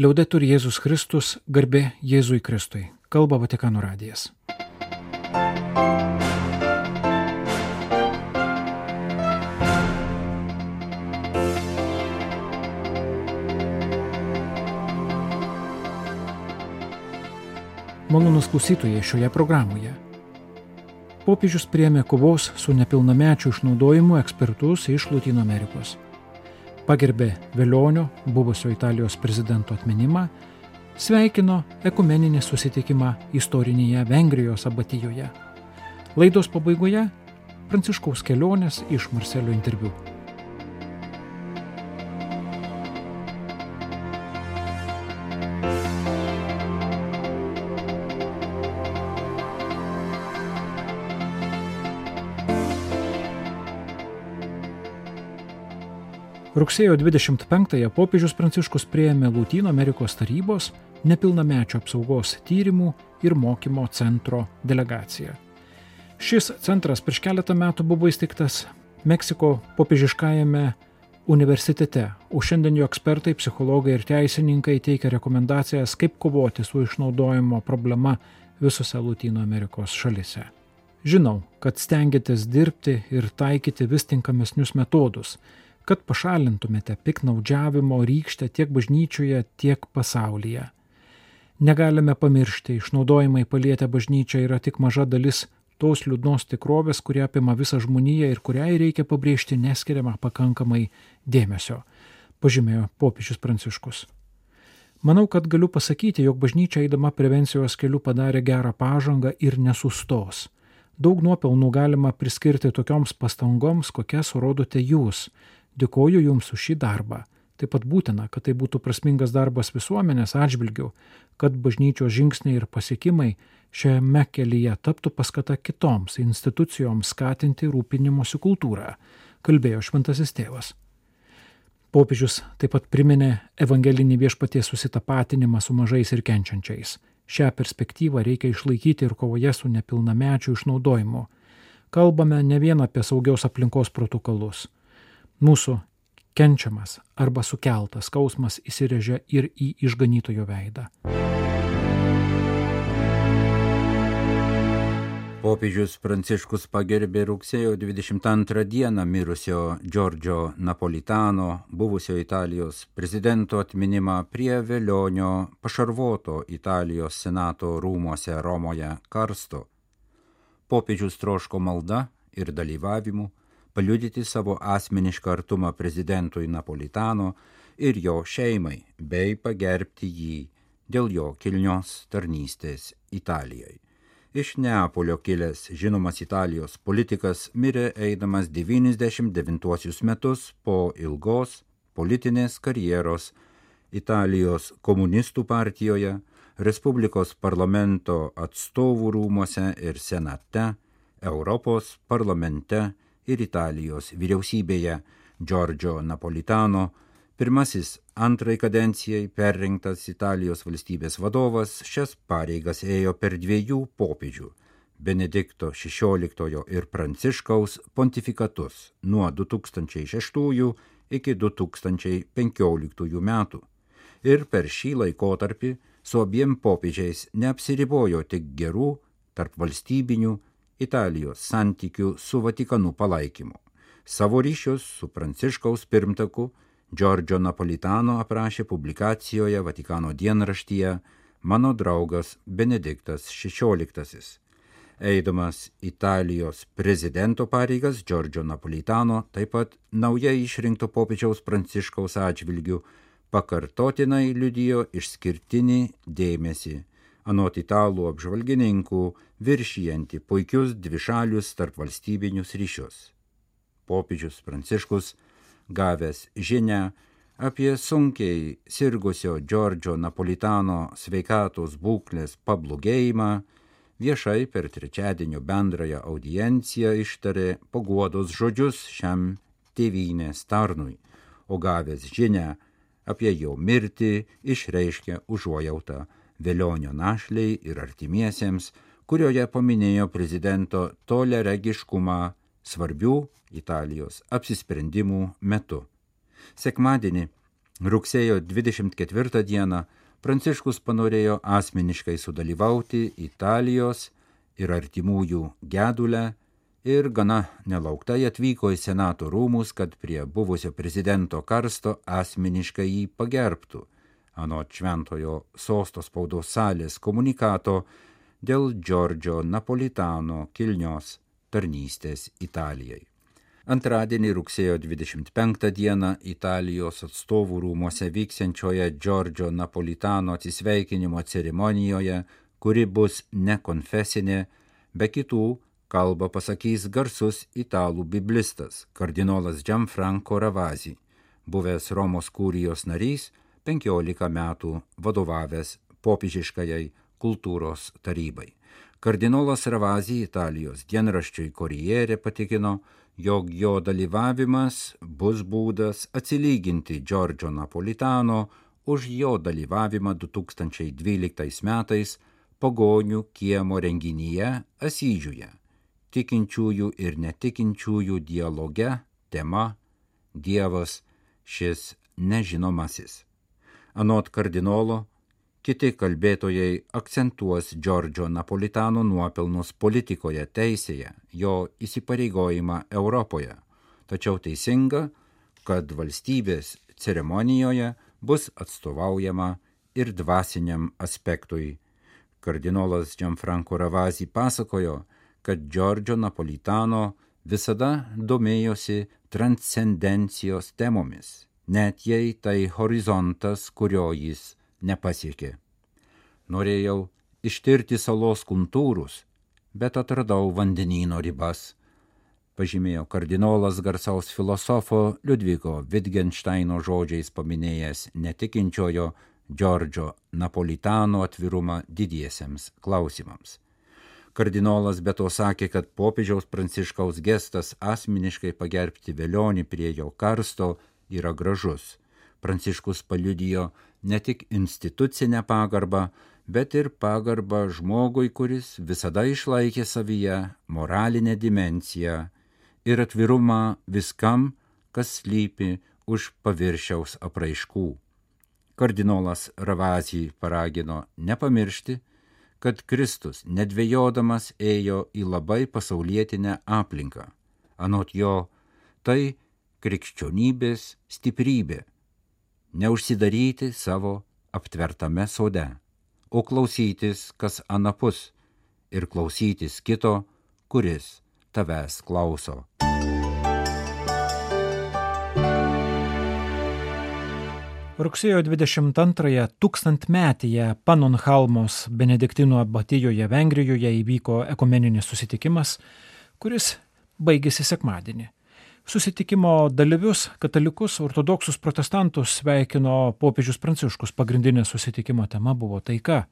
Liaudetur Jėzus Kristus, garbė Jėzui Kristui. Kalba Vatikano radijas. Malonus klausytojai šioje programoje. Popiežius priemė kovos su nepilnamečių išnaudojimu ekspertus iš Latino Amerikos. Pagerbė Velionio, buvusio Italijos prezidento atminimą, sveikino ekumeninį susitikimą istorinėje Vengrijos abatijoje. Laidos pabaigoje Pranciškaus kelionės iš Marselio interviu. Rugsėjo 25-ąją popiežius Pranciškus prieėmė Lūtino Amerikos tarybos nepilnamečio apsaugos tyrimų ir mokymo centro delegaciją. Šis centras prieš keletą metų buvo įsteigtas Meksiko popiežiškajame universitete, o šiandien jo ekspertai, psichologai ir teisininkai teikia rekomendacijas, kaip kovoti su išnaudojimo problema visose Latino Amerikos šalise. Žinau, kad stengiatės dirbti ir taikyti vis tinkamesnius metodus, kad pašalintumėte piknaudžiavimo rykštę tiek bažnyčioje, tiek pasaulyje. Negalime pamiršti, išnaudojimai palietę bažnyčią yra tik maža dalis tos liūdnos tikrovės, kurie apima visą žmoniją ir kuriai reikia pabrėžti neskiriamą pakankamai dėmesio, pažymėjo popiežius Pranciškus. Manau, kad galiu pasakyti, jog bažnyčia eidama prevencijos keliu padarė gerą pažangą ir nesustos. Daug nuopelnų galima priskirti tokioms pastangoms, kokias rodote jūs, Dėkoju Jums už šį darbą. Taip pat būtina, kad tai būtų prasmingas darbas visuomenės atžvilgių, kad bažnyčios žingsniai ir pasiekimai šiame kelyje taptų paskata kitoms institucijoms skatinti rūpinimosi kultūrą, kalbėjo šventasis tėvas. Popiežius taip pat priminė evangelinį viešpaties susitapatinimą su mažais ir kenčiančiais. Šią perspektyvą reikia išlaikyti ir kovoje su nepilnamečių išnaudojimu. Kalbame ne vien apie saugios aplinkos protokolus Mūsų kenčiamas arba sukeltas skausmas įsirėžia ir į išganytojo veidą. Popiežius Pranciškus pagerbė rugsėjo 22 dieną mirusio Džordžio Napolitano, buvusio Italijos prezidento atminimą prie Velionio pašarvoto Italijos senato rūmose Romoje karsto. Popiežius troško malda ir dalyvavimu paliudyti savo asmenišką artumą prezidentui Napolitano ir jo šeimai, bei pagerbti jį dėl jo kilnios tarnystės Italijai. Iš Neapolio kilęs žinomas Italijos politikas mirė eidamas 99 metus po ilgos politinės karjeros Italijos komunistų partijoje, Respublikos parlamento atstovų rūmose ir senate, Europos parlamente ir Italijos vyriausybėje Giorgio Napolitano, pirmasis antrai kadencijai perrinktas Italijos valstybės vadovas, šias pareigas ėjo per dviejų popiežių - Benedikto XVI ir Pranciškaus pontifikatus nuo 2006 iki 2015 metų. Ir per šį laikotarpį su abiem popiežiais neapsiribojo tik gerų tarp valstybinių Italijos santykių su Vatikanu palaikymu. Savo ryšius su Pranciškaus pirmtaku Giorgio Napolitano aprašė publikacijoje Vatikano dienraštyje mano draugas Benediktas XVI. Eidamas Italijos prezidento pareigas Giorgio Napolitano taip pat naujai išrinkto popiežiaus Pranciškaus atžvilgių pakartotinai liudijo išskirtinį dėmesį anot italų apžvalgininkų viršijanti puikius dvišalius tarp valstybinius ryšius. Popiežius Pranciškus, gavęs žinę apie sunkiai sirgusio Džordžio Napolitano sveikatos būklės pablogėjimą, viešai per trečiadienio bendrąją audienciją ištarė paguodos žodžius šiam tėvynės tarnui, o gavęs žinę apie jo mirtį išreiškė užuojautą Velionio našliai ir artimiesiems, kurioje paminėjo prezidento toleregiškumą svarbių Italijos apsisprendimų metu. Sekmadienį Rugsėjo 24 dieną Pranciškus panorėjo asmeniškai sudalyvauti Italijos ir artimųjų gedulę ir gana nelauktai atvyko į Senato rūmus, kad prie buvusio prezidento karsto asmeniškai jį pagerbtų. Anot Šventojo sosto spaudos salės komunikato dėl Džordžio Napolitano kilnios tarnystės Italijai. Antradienį rugsėjo 25 dieną Italijos atstovų rūmose vyksiančioje Džordžio Napolitano atsisveikinimo ceremonijoje, kuri bus nekonfesinė, be kitų kalbą pasakys garsus italų biblistas kardinolas Gianfranco Ravasi, buvęs Romos kūrijos narys, 15 metų vadovavęs popiežiškajai kultūros tarybai. Kardinolas Ravasi Italijos dienraščiui Korijere patikino, jog jo dalyvavimas bus būdas atsilyginti Džordžo Napolitano už jo dalyvavimą 2012 metais pagonių kiemo renginyje Asyžiuje, tikinčiųjų ir netikinčiųjų dialoge tema Dievas šis nežinomasis. Anot kardinolo, Kiti kalbėtojai akcentuos Džordžo Napolitano nuopelnus politikoje, teisėje, jo įsipareigojimą Europoje. Tačiau teisinga, kad valstybės ceremonijoje bus atstovaujama ir dvasiniam aspektui. Kardinolas Gianfranco Ravasi pasakojo, kad Džordžo Napolitano visada domėjosi transcendencijos temomis, net jei tai horizontas, kurio jis nepasiekė. Norėjau ištirti salos kontūrus, bet atradau vandenyno ribas, pažymėjo kardinolas garsaus filosofo Liudviko Wittgensteino žodžiais paminėjęs netikinčiojo Džordžo Napolitano atvirumą didiesiems klausimams. Kardinolas be to sakė, kad popiežiaus pranciškaus gestas asmeniškai pagerbti velionį prie jo karsto yra gražus. Pranciškus paliudijo ne tik institucinę pagarbą, bet ir pagarbą žmogui, kuris visada išlaikė savyje moralinę dimenciją ir atvirumą viskam, kas slypi už paviršiaus apraiškų. Kardinolas Ravazijai paragino nepamiršti, kad Kristus nedvėjodamas ėjo į labai pasaulietinę aplinką. Anot jo, tai krikščionybės stiprybė neužsidaryti savo aptvertame sode, o klausytis, kas anapus, ir klausytis kito, kuris tavęs klauso. Rugsėjo 22-ąją tūkstantmetyje Panonhalmos Benediktinų abatijoje Vengrijoje įvyko ekumeninis susitikimas, kuris baigėsi sekmadienį. Susitikimo dalyvius, katalikus, ortodoksus, protestantus sveikino popiežius Pranciškus. Pagrindinė susitikimo tema buvo taika.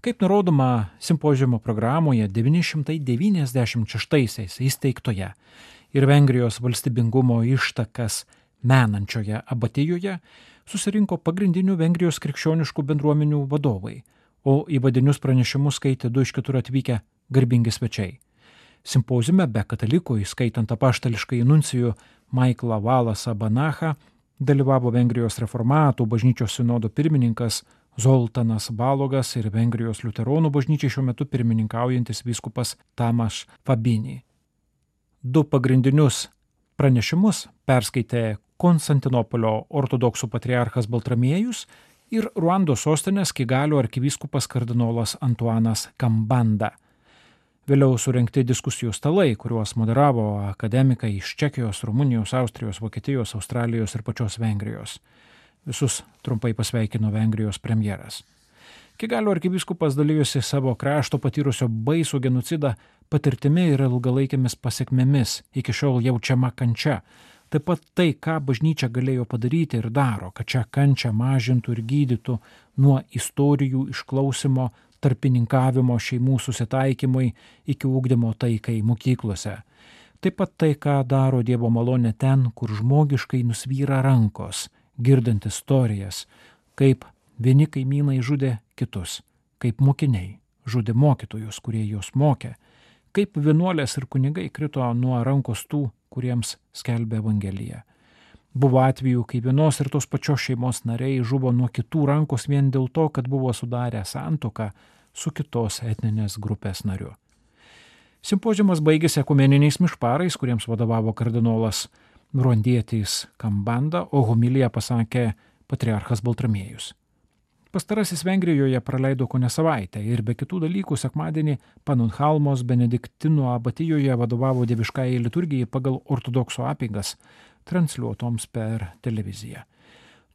Kaip nurodoma simpozijumo programoje 996 įsteigtoje ir Vengrijos valstybingumo ištakas menančioje abatijoje susirinko pagrindinių Vengrijos krikščioniškų bendruomenių vadovai, o įvadinius pranešimus skaitė du iš keturių atvykę garbingi svečiai. Simpozijume be katalikų, įskaitant apaštališkai nuncijų Maiklą Valasą Banachą, dalyvavo Vengrijos reformatų bažnyčios sinodo pirmininkas Zoltanas Balogas ir Vengrijos liuteronų bažnyčiai šiuo metu pirmininkaujantis vyskupas Tamas Fabini. Du pagrindinius pranešimus perskaitė Konstantinopolio ortodoksų patriarchas Baltramiejus ir Ruandos sostinės Kigalio arkivyskupas kardinolas Antuanas Kambanda. Vėliau surinkti diskusijų stalai, kuriuos moderavo akademikai iš Čekijos, Rumunijos, Austrijos, Vokietijos, Australijos ir pačios Vengrijos. Visus trumpai pasveikino Vengrijos premjeras. Kigalio arkivyskupas dalyjosi savo krašto patyrusio baisų genocidą patirtimi ir ilgalaikėmis pasiekmėmis, iki šiol jaučiama kančia. Taip pat tai, ką bažnyčia galėjo padaryti ir daro, kad šią kančią mažintų ir gydytų nuo istorijų išklausimo tarpininkavimo šeimų susitaikymui iki ūkdymo taikai mokyklose. Taip pat tai, ką daro Dievo malonė ten, kur žmogiškai nusvyra rankos, girdant istorijas, kaip vieni kaimynai žudė kitus, kaip mokiniai žudė mokytojus, kurie juos mokė, kaip vienuolės ir kunigai krito nuo rankos tų, kuriems skelbė Evangeliją. Buvo atvejų, kai vienos ir tos pačios šeimos nariai žuvo nuo kitų rankos vien dėl to, kad buvo sudarę santoką su kitos etninės grupės nariu. Simpozijumas baigėsi ekumeniniais mišparais, kuriems vadovavo kardinolas Ruandietis Kambanda, o homiliją pasakė patriarchas Baltramiejus. Pastarasis Vengrijoje praleido ko ne savaitę ir be kitų dalykų sekmadienį Panunhalmos Benediktinų abatijoje vadovavo dieviškai liturgijai pagal ortodoksų apėgas, transliuotoms per televiziją.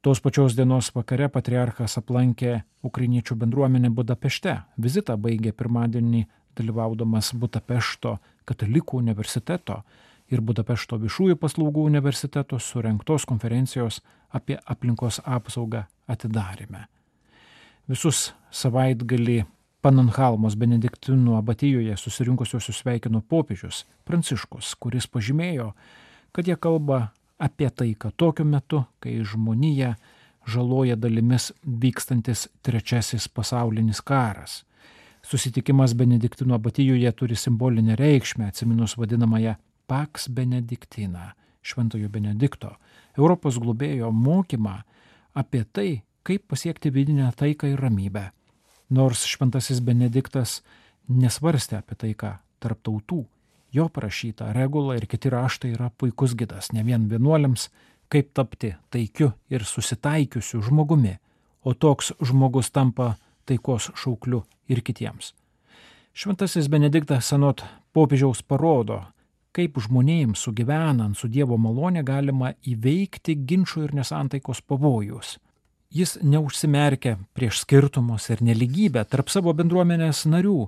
Tos pačios dienos vakare patriarchas aplankė ukrainiečių bendruomenę Budapešte. Vizitą baigė pirmadienį dalyvaudamas Budapešto katalikų universiteto ir Budapešto viešųjų paslaugų universiteto surenktos konferencijos apie aplinkos apsaugą atidarime. Visus savaitgalį Pananhalmos Benediktinų abatijoje susirinkusios sveikino popiežius Pranciškus, kuris pažymėjo, kad jie kalba apie taiką tokiu metu, kai žmonija žaloja dalimis vykstantis trečiasis pasaulinis karas. Susitikimas Benediktino abatijoje turi simbolinę reikšmę, atsiminus vadinamąją Pax Benediktina, Šventojo Benedikto, Europos globėjo mokymą apie tai, kaip pasiekti vidinę taiką ir ramybę. Nors Šventasis Benediktas nesvarstė apie taiką tarp tautų, jo prašyta regula ir kiti raštai yra puikus gidas ne vien vienuoliams, kaip tapti taikiu ir susitaikiusiu žmogumi, o toks žmogus tampa taikos šaukliu ir kitiems. Šventasis Benediktas senot popiežiaus parodo, kaip žmonėms sugyvenant su Dievo malonė galima įveikti ginčių ir nesantaikos pavojus. Jis neužsimerkia prieš skirtumus ir neligybę tarp savo bendruomenės narių,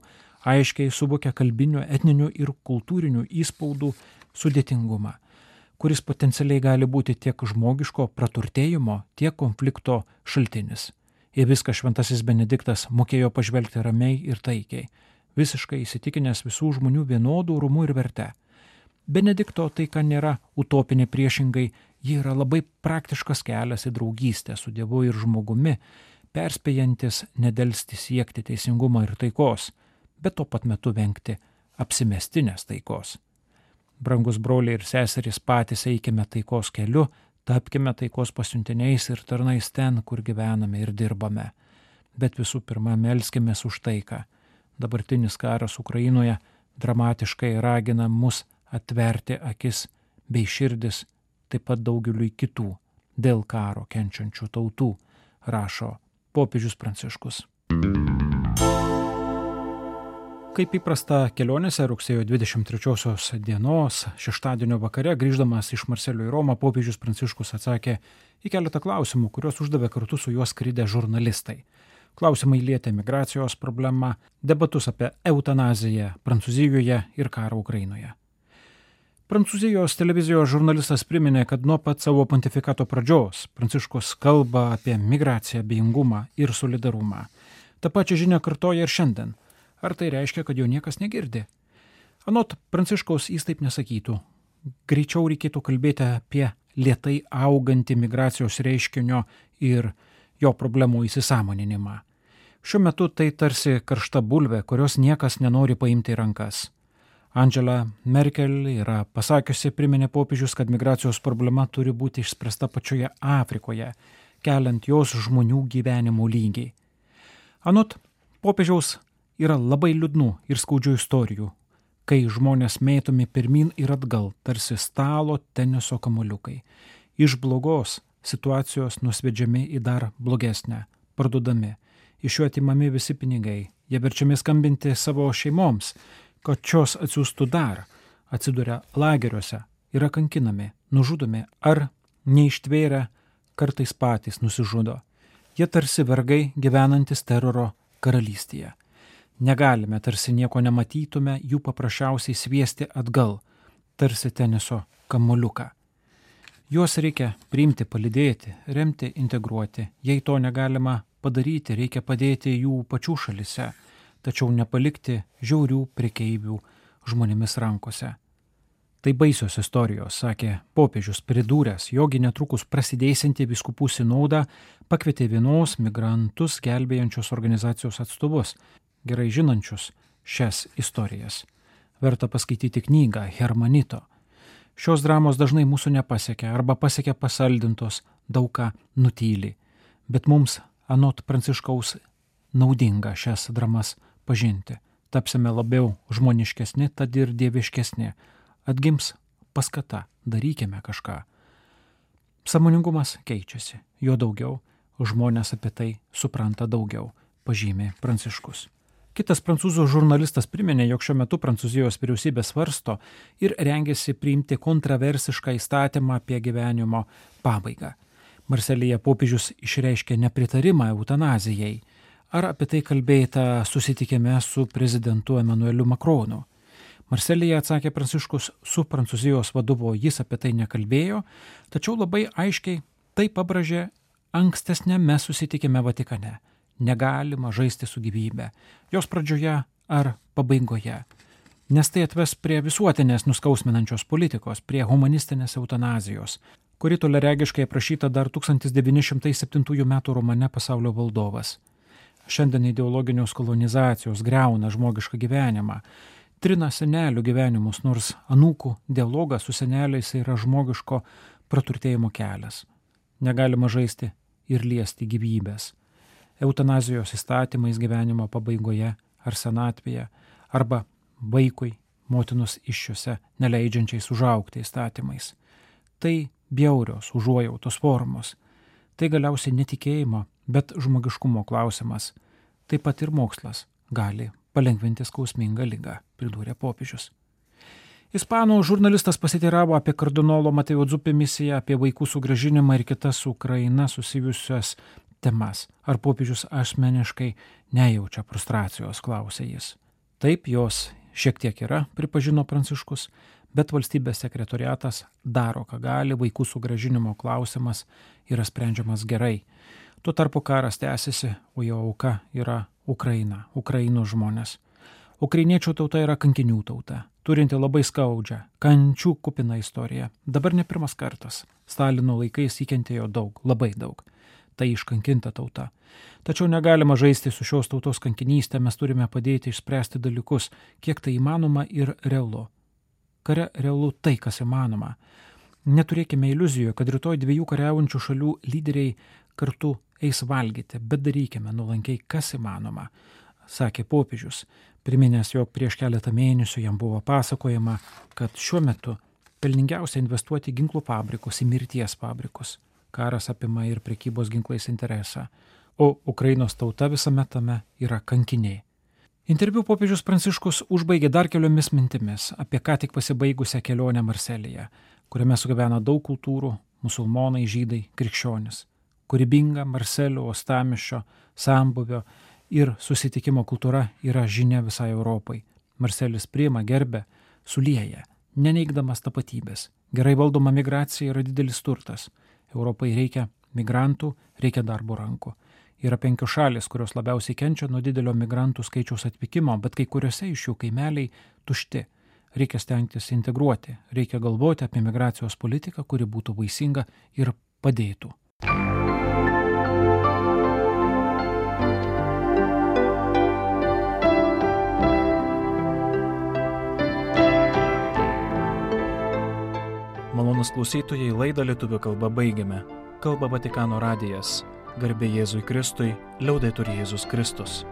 aiškiai suvokia kalbinių, etninių ir kultūrinių įspaudų sudėtingumą, kuris potencialiai gali būti tiek žmogiško praturtėjimo, tiek konflikto šaltinis. Į viską šventasis Benediktas mokėjo pažvelgti ramiai ir taikiai, visiškai įsitikinęs visų žmonių vienodų rūmų ir verte. Benedikto taika nėra utopinė priešingai, ji yra labai praktiškas kelias į draugystę su Dievu ir žmogumi, perspėjantis nedelsti siekti teisingumo ir taikos, bet tuo pat metu vengti apsimestinės taikos. Brangus broliai ir seserys patys eikime taikos keliu, tapkime taikos pasiuntiniais ir tarnais ten, kur gyvename ir dirbame. Bet visų pirma, melskime už taiką. Dabartinis karas Ukrainoje dramatiškai ragina mus atverti akis bei širdis taip pat daugeliui kitų dėl karo kenčiančių tautų, rašo popiežius Pranciškus. Kaip įprasta kelionėse rugsėjo 23 dienos šeštadienio vakare grįždamas iš Marselio į Romą popiežius Pranciškus atsakė į keletą klausimų, kuriuos uždavė kartu su juos skridę žurnalistai. Klausimai lietė migracijos problemą, debatus apie eutanaziją Prancūzijoje ir karą Ukrainoje. Prancūzijos televizijos žurnalistas priminė, kad nuo pat savo pontifikato pradžios Pranciškus kalba apie migraciją, beingumą ir solidarumą. Ta pačia žinia kartoja ir šiandien. Ar tai reiškia, kad jo niekas negirdi? Anot Pranciškaus jis taip nesakytų. Greičiau reikėtų kalbėti apie lietai augantį migracijos reiškinio ir jo problemų įsisamoninimą. Šiuo metu tai tarsi karšta bulvė, kurios niekas nenori paimti į rankas. Angela Merkel yra pasakiusi, priminė popiežius, kad migracijos problema turi būti išspręsta pačioje Afrikoje, keliant jos žmonių gyvenimo lygį. Anot popiežiaus yra labai liūdnų ir skaudžių istorijų, kai žmonės mėtomi pirmin ir atgal, tarsi stalo teniso kamoliukai. Iš blogos situacijos nusvedžiami į dar blogesnę, parduodami, iš jų atimami visi pinigai, jie verčiami skambinti savo šeimoms, kad šios atsiųstų dar, atsiduria lageriuose, yra kankinami, nužudomi ar neištvėrę kartais patys nusižudo. Jie tarsi vergai gyvenantis teroro karalystėje. Negalime, tarsi nieko nematytume, jų paprasčiausiai sviesti atgal, tarsi teniso kamoliuką. Juos reikia priimti, palidėti, remti, integruoti. Jei to negalima padaryti, reikia padėti jų pačių šalise tačiau nepalikti žiaurių prekeivių žmonėmis rankose. Tai baisios istorijos, sakė popiežius, pridūręs, jogi netrukus prasidėsinti viskupų sinodą pakvietė vienos migrantus gelbėjančios organizacijos atstovus, gerai žinančius šias istorijas. Verta paskaityti knygą Hermanito. Šios dramos dažnai mūsų nepasiekia arba pasiekia pasaldintos, daug ką nutyli. Bet mums, anot pranciškaus, naudinga šias dramas pažinti. Tapsime labiau žmoniškesni, tad ir dieviškesni. Atgims paskata, darykime kažką. Samoningumas keičiasi, jo daugiau, žmonės apie tai supranta daugiau, pažymė Pranciškus. Kitas prancūzų žurnalistas priminė, jog šiuo metu Prancūzijos vyriausybė svarsto ir rengiasi priimti kontroversišką įstatymą apie gyvenimo pabaigą. Marselėje popiežius išreiškė nepritarimą eutanazijai. Ar apie tai kalbėta susitikime su prezidentu Emanueliu Makronu? Marselėje atsakė Pranciškus, su Prancūzijos vadovu jis apie tai nekalbėjo, tačiau labai aiškiai tai pabrėžė ankstesnėme susitikime Vatikane negalima žaisti su gyvybe, jos pradžioje ar pabaigoje. Nes tai atves prie visuotinės nuskausminančios politikos, prie humanistinės eutanazijos, kuri toleregiškai aprašyta dar 1907 m. romane Pasaulio valdovas. Šiandien ideologinios kolonizacijos greuna žmogišką gyvenimą, trina senelių gyvenimus, nors anūkų dialogas su seneliais yra žmogiško praturtėjimo kelias. Negalima žaisti ir liesti gyvybės eutanazijos įstatymais gyvenimo pabaigoje ar senatvėje, arba vaikui motinos iššiose neleidžiančiais užaukti įstatymais. Tai bjaurios užuojautos formos. Tai galiausiai netikėjimo, bet žmogiškumo klausimas. Taip pat ir mokslas gali palengvinti skausmingą lygą, pridūrė popiežius. Ispanų žurnalistas pasiteiravo apie kardinolo Matėjo Dzupį misiją, apie vaikų sugražinimą ir kitas su Ukraina susijusias temas. Ar popiežius asmeniškai nejaučia frustracijos, klausė jis. Taip, jos šiek tiek yra, pripažino Pranciškus, bet valstybės sekretoriatas daro, ką gali, vaikų sugražinimo klausimas yra sprendžiamas gerai. Tuo tarpu karas tęsiasi, o jo auka yra Ukraina, Ukrainų žmonės. Ukrainiečių tauta yra kankinių tauta, turinti labai skaudžią, kančių kupiną istoriją. Dabar ne pirmas kartas. Stalino laikais įkentėjo daug, labai daug tai iškankinta tauta. Tačiau negalima žaisti su šios tautos kankinystė, mes turime padėti išspręsti dalykus, kiek tai įmanoma ir realu. Kare realu tai, kas įmanoma. Neturėkime iliuzijų, kad rytoj dviejų kariaujančių šalių lyderiai kartu eis valgyti, bet darykime nuolankiai, kas įmanoma, sakė popiežius, priminęs, jog prieš keletą mėnesių jam buvo pasakojama, kad šiuo metu pelningiausia investuoti ginklų fabrikus į mirties fabrikus karas apima ir prekybos ginklais interesą, o Ukrainos tauta visame tame yra kankiniai. Interviu popiežius Pranciškus užbaigė dar keliomis mintimis apie ką tik pasibaigusią kelionę Marselėje, kuriame sugyvena daug kultūrų - musulmonai, žydai, krikščionis. Kūrybinga Marselio, Ostamišio, sambuvio ir susitikimo kultūra yra žinia visai Europai. Marselis priima, gerbė, sulieja, neneigdamas tapatybės. Gerai valdoma migracija yra didelis turtas. Europai reikia migrantų, reikia darbo rankų. Yra penkios šalis, kurios labiausiai kenčia nuo didelio migrantų skaičiaus atvykimo, bet kai kuriuose iš jų kaimeliai tušti. Reikia stengtis integruoti, reikia galvoti apie migracijos politiką, kuri būtų vaisinga ir padėtų. Malonus klausytojai laidą lietuvių kalba baigiame. Kalba Vatikano radijas. Garbė Jėzui Kristui, liaudai turi Jėzus Kristus.